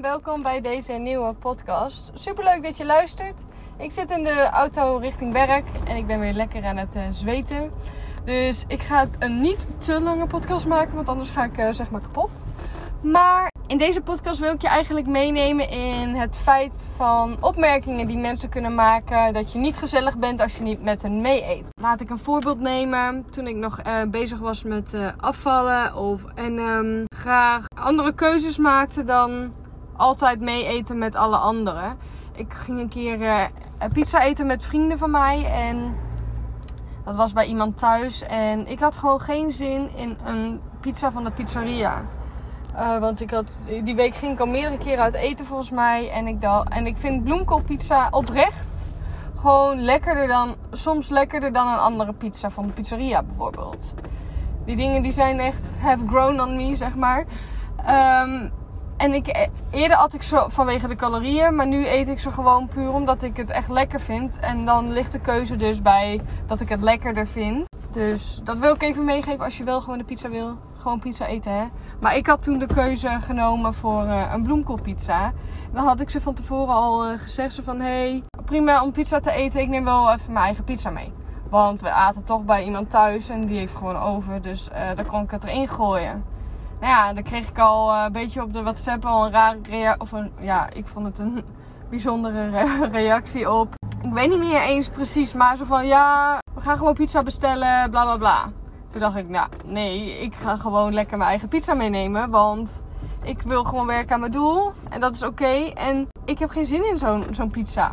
welkom bij deze nieuwe podcast. Superleuk dat je luistert. Ik zit in de auto richting werk en ik ben weer lekker aan het uh, zweten. Dus ik ga een niet te lange podcast maken, want anders ga ik uh, zeg maar kapot. Maar in deze podcast wil ik je eigenlijk meenemen in het feit van opmerkingen die mensen kunnen maken. Dat je niet gezellig bent als je niet met hen mee eet. Laat ik een voorbeeld nemen. Toen ik nog uh, bezig was met afvallen of, en um, graag andere keuzes maakte dan altijd mee eten met alle anderen. Ik ging een keer uh, pizza eten met vrienden van mij en dat was bij iemand thuis. En ik had gewoon geen zin in een pizza van de pizzeria. Uh, want ik had, die week ging ik al meerdere keren uit eten volgens mij. En ik, dacht, en ik vind bloemkoolpizza oprecht gewoon lekkerder dan, soms lekkerder dan een andere pizza van de pizzeria bijvoorbeeld. Die dingen die zijn echt have grown on me, zeg maar. Um, en ik, eerder at ik ze vanwege de calorieën, maar nu eet ik ze gewoon puur omdat ik het echt lekker vind. En dan ligt de keuze dus bij dat ik het lekkerder vind. Dus dat wil ik even meegeven als je wel gewoon de pizza wil. Gewoon pizza eten, hè. Maar ik had toen de keuze genomen voor uh, een bloemkoolpizza. Dan had ik ze van tevoren al uh, gezegd. Zo van, hey, prima om pizza te eten. Ik neem wel even mijn eigen pizza mee. Want we aten toch bij iemand thuis en die heeft gewoon over. Dus daar kon ik het erin gooien. Nou ja, dan kreeg ik al een beetje op de WhatsApp al een rare reactie. Of een, ja, ik vond het een bijzondere re reactie op. Ik weet niet meer eens precies, maar zo van, ja, we gaan gewoon pizza bestellen, bla bla bla. Toen dacht ik, nou nee, ik ga gewoon lekker mijn eigen pizza meenemen. Want ik wil gewoon werken aan mijn doel. En dat is oké. En ik heb geen zin in zo'n zo'n pizza.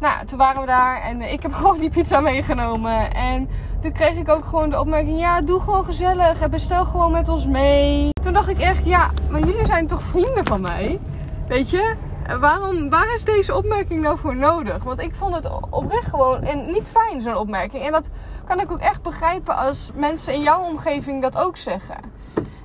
Nou, toen waren we daar en ik heb gewoon die pizza meegenomen. En toen kreeg ik ook gewoon de opmerking: ja, doe gewoon gezellig en bestel gewoon met ons mee. Toen dacht ik echt: ja, maar jullie zijn toch vrienden van mij? Weet je? Waarom, waar is deze opmerking nou voor nodig? Want ik vond het oprecht gewoon en niet fijn, zo'n opmerking. En dat kan ik ook echt begrijpen als mensen in jouw omgeving dat ook zeggen.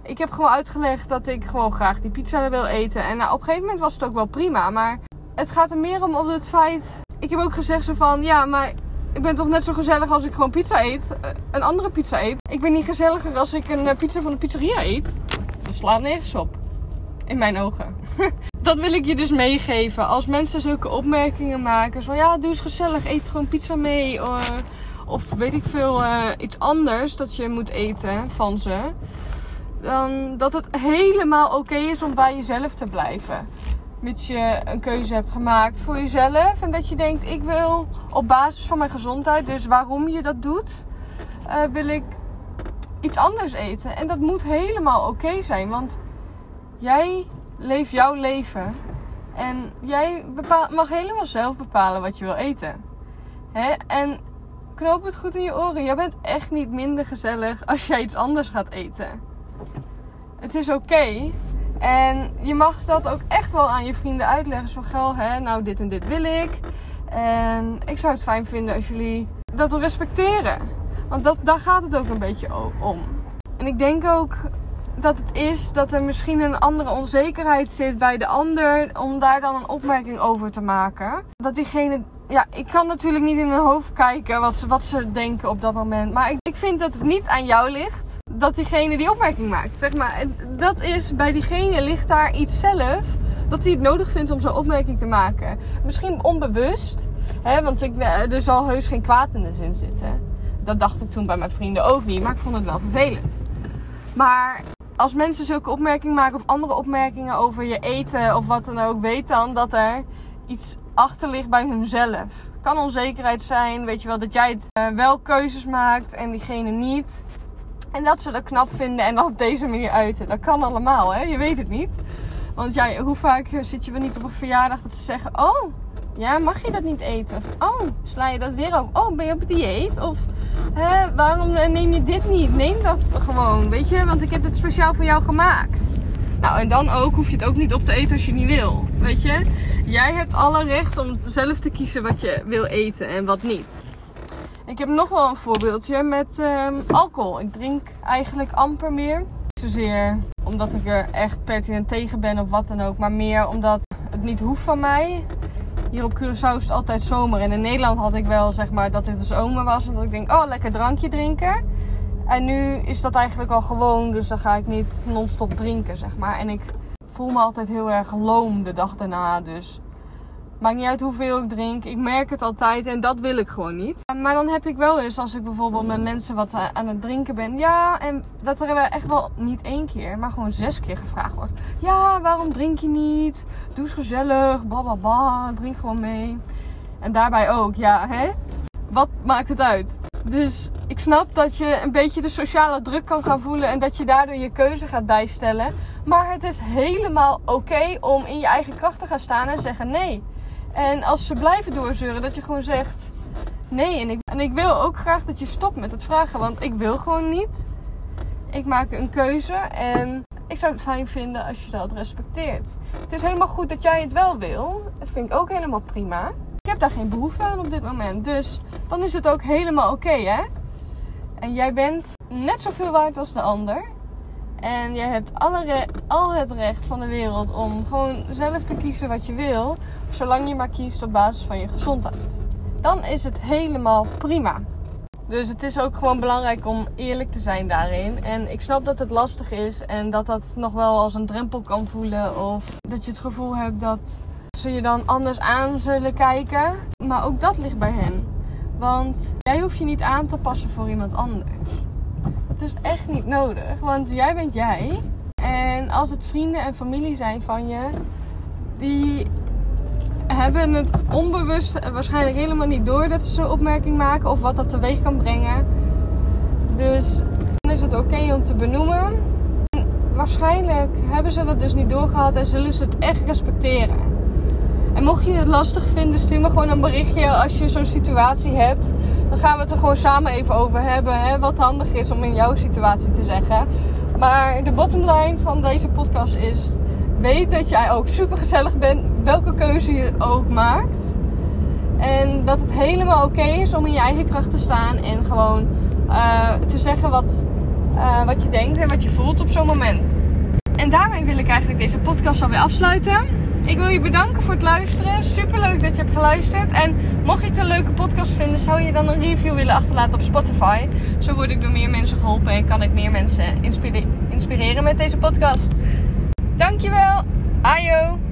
Ik heb gewoon uitgelegd dat ik gewoon graag die pizza wil eten. En nou, op een gegeven moment was het ook wel prima. Maar het gaat er meer om op het feit. Ik heb ook gezegd zo van ja, maar ik ben toch net zo gezellig als ik gewoon pizza eet. Een andere pizza eet. Ik ben niet gezelliger als ik een pizza van de pizzeria eet. Dat slaat nergens op. In mijn ogen. dat wil ik je dus meegeven. Als mensen zulke opmerkingen maken. Zo ja, doe eens gezellig. Eet gewoon pizza mee. Of weet ik veel, iets anders dat je moet eten van ze. Dan dat het helemaal oké is om bij jezelf te blijven. Mits je een keuze hebt gemaakt voor jezelf. En dat je denkt, ik wil op basis van mijn gezondheid, dus waarom je dat doet, uh, wil ik iets anders eten. En dat moet helemaal oké zijn. Want jij leeft jouw leven. En jij mag helemaal zelf bepalen wat je wil eten. Hè? En knoop het goed in je oren. Jij bent echt niet minder gezellig als jij iets anders gaat eten. Het is oké. En je mag dat ook echt wel aan je vrienden uitleggen. Zo gauw, hè, nou dit en dit wil ik. En ik zou het fijn vinden als jullie dat respecteren. Want dat, daar gaat het ook een beetje om. En ik denk ook dat het is dat er misschien een andere onzekerheid zit bij de ander. Om daar dan een opmerking over te maken. Dat diegene. Ja, ik kan natuurlijk niet in hun hoofd kijken wat ze, wat ze denken op dat moment. Maar ik, ik vind dat het niet aan jou ligt. Dat diegene die opmerking maakt. Zeg maar. Dat is bij diegene ligt daar iets zelf. Dat hij het nodig vindt om zo'n opmerking te maken. Misschien onbewust. Hè, want ik, er zal heus geen kwaad in de zin zitten. Dat dacht ik toen bij mijn vrienden ook niet. Maar ik vond het wel vervelend. Maar als mensen zulke opmerkingen maken of andere opmerkingen over je eten of wat dan ook, weet dan dat er iets achter ligt bij hunzelf. Kan onzekerheid zijn, weet je wel, dat jij het uh, wel keuzes maakt en diegene niet. En dat ze dat knap vinden en dan op deze manier uiten. Dat kan allemaal, hè? Je weet het niet. Want ja, hoe vaak zit je wel niet op een verjaardag dat ze zeggen: Oh, ja, mag je dat niet eten? oh, sla je dat weer op? Oh, ben je op dieet? Of hè, waarom neem je dit niet? Neem dat gewoon, weet je? Want ik heb het speciaal voor jou gemaakt. Nou, en dan ook hoef je het ook niet op te eten als je niet wil. Weet je? Jij hebt alle recht om zelf te kiezen wat je wil eten en wat niet. Ik heb nog wel een voorbeeldje met um, alcohol. Ik drink eigenlijk amper meer. Niet zozeer omdat ik er echt pertinent tegen ben of wat dan ook. Maar meer omdat het niet hoeft van mij. Hier op Curaçao is het altijd zomer. En in Nederland had ik wel zeg maar dat dit de zomer was. En dat ik denk, oh lekker drankje drinken. En nu is dat eigenlijk al gewoon. Dus dan ga ik niet non-stop drinken zeg maar. En ik voel me altijd heel erg loom de dag daarna. Dus maakt niet uit hoeveel ik drink. Ik merk het altijd en dat wil ik gewoon niet. Maar dan heb ik wel eens, als ik bijvoorbeeld met mensen wat aan het drinken ben. Ja, en dat er echt wel niet één keer, maar gewoon zes keer gevraagd wordt. Ja, waarom drink je niet? Doe eens gezellig, bla drink gewoon mee. En daarbij ook, ja, hè? Wat maakt het uit? Dus ik snap dat je een beetje de sociale druk kan gaan voelen en dat je daardoor je keuze gaat bijstellen. Maar het is helemaal oké om in je eigen kracht te gaan staan en zeggen nee. En als ze blijven doorzeuren, dat je gewoon zegt nee. En ik, en ik wil ook graag dat je stopt met het vragen, want ik wil gewoon niet. Ik maak een keuze en ik zou het fijn vinden als je dat respecteert. Het is helemaal goed dat jij het wel wil. Dat vind ik ook helemaal prima. Ik heb daar geen behoefte aan op dit moment. Dus dan is het ook helemaal oké, hè? En jij bent net zoveel waard als de ander. En jij hebt alle al het recht van de wereld om gewoon zelf te kiezen wat je wil. Zolang je maar kiest op basis van je gezondheid. Dan is het helemaal prima. Dus het is ook gewoon belangrijk om eerlijk te zijn daarin. En ik snap dat het lastig is en dat dat nog wel als een drempel kan voelen. Of dat je het gevoel hebt dat ze je dan anders aan zullen kijken. Maar ook dat ligt bij hen. Want jij hoeft je niet aan te passen voor iemand anders. Dat is echt niet nodig, want jij bent jij. En als het vrienden en familie zijn van je, die hebben het onbewust waarschijnlijk helemaal niet door dat ze zo'n opmerking maken of wat dat teweeg kan brengen. Dus dan is het oké om te benoemen. waarschijnlijk hebben ze dat dus niet doorgehad en zullen ze het echt respecteren. En mocht je het lastig vinden, stuur me gewoon een berichtje als je zo'n situatie hebt. Dan gaan we het er gewoon samen even over hebben. Hè, wat handig is om in jouw situatie te zeggen. Maar de bottomline van deze podcast is: weet dat jij ook super gezellig bent, welke keuze je ook maakt. En dat het helemaal oké is om in je eigen kracht te staan en gewoon uh, te zeggen wat, uh, wat je denkt en wat je voelt op zo'n moment. En daarmee wil ik eigenlijk deze podcast alweer afsluiten. Ik wil je bedanken voor het luisteren. Super leuk dat je hebt geluisterd. En mocht je het een leuke podcast vinden, zou je dan een review willen achterlaten op Spotify. Zo word ik door meer mensen geholpen en kan ik meer mensen inspireren met deze podcast. Dankjewel. Ayo.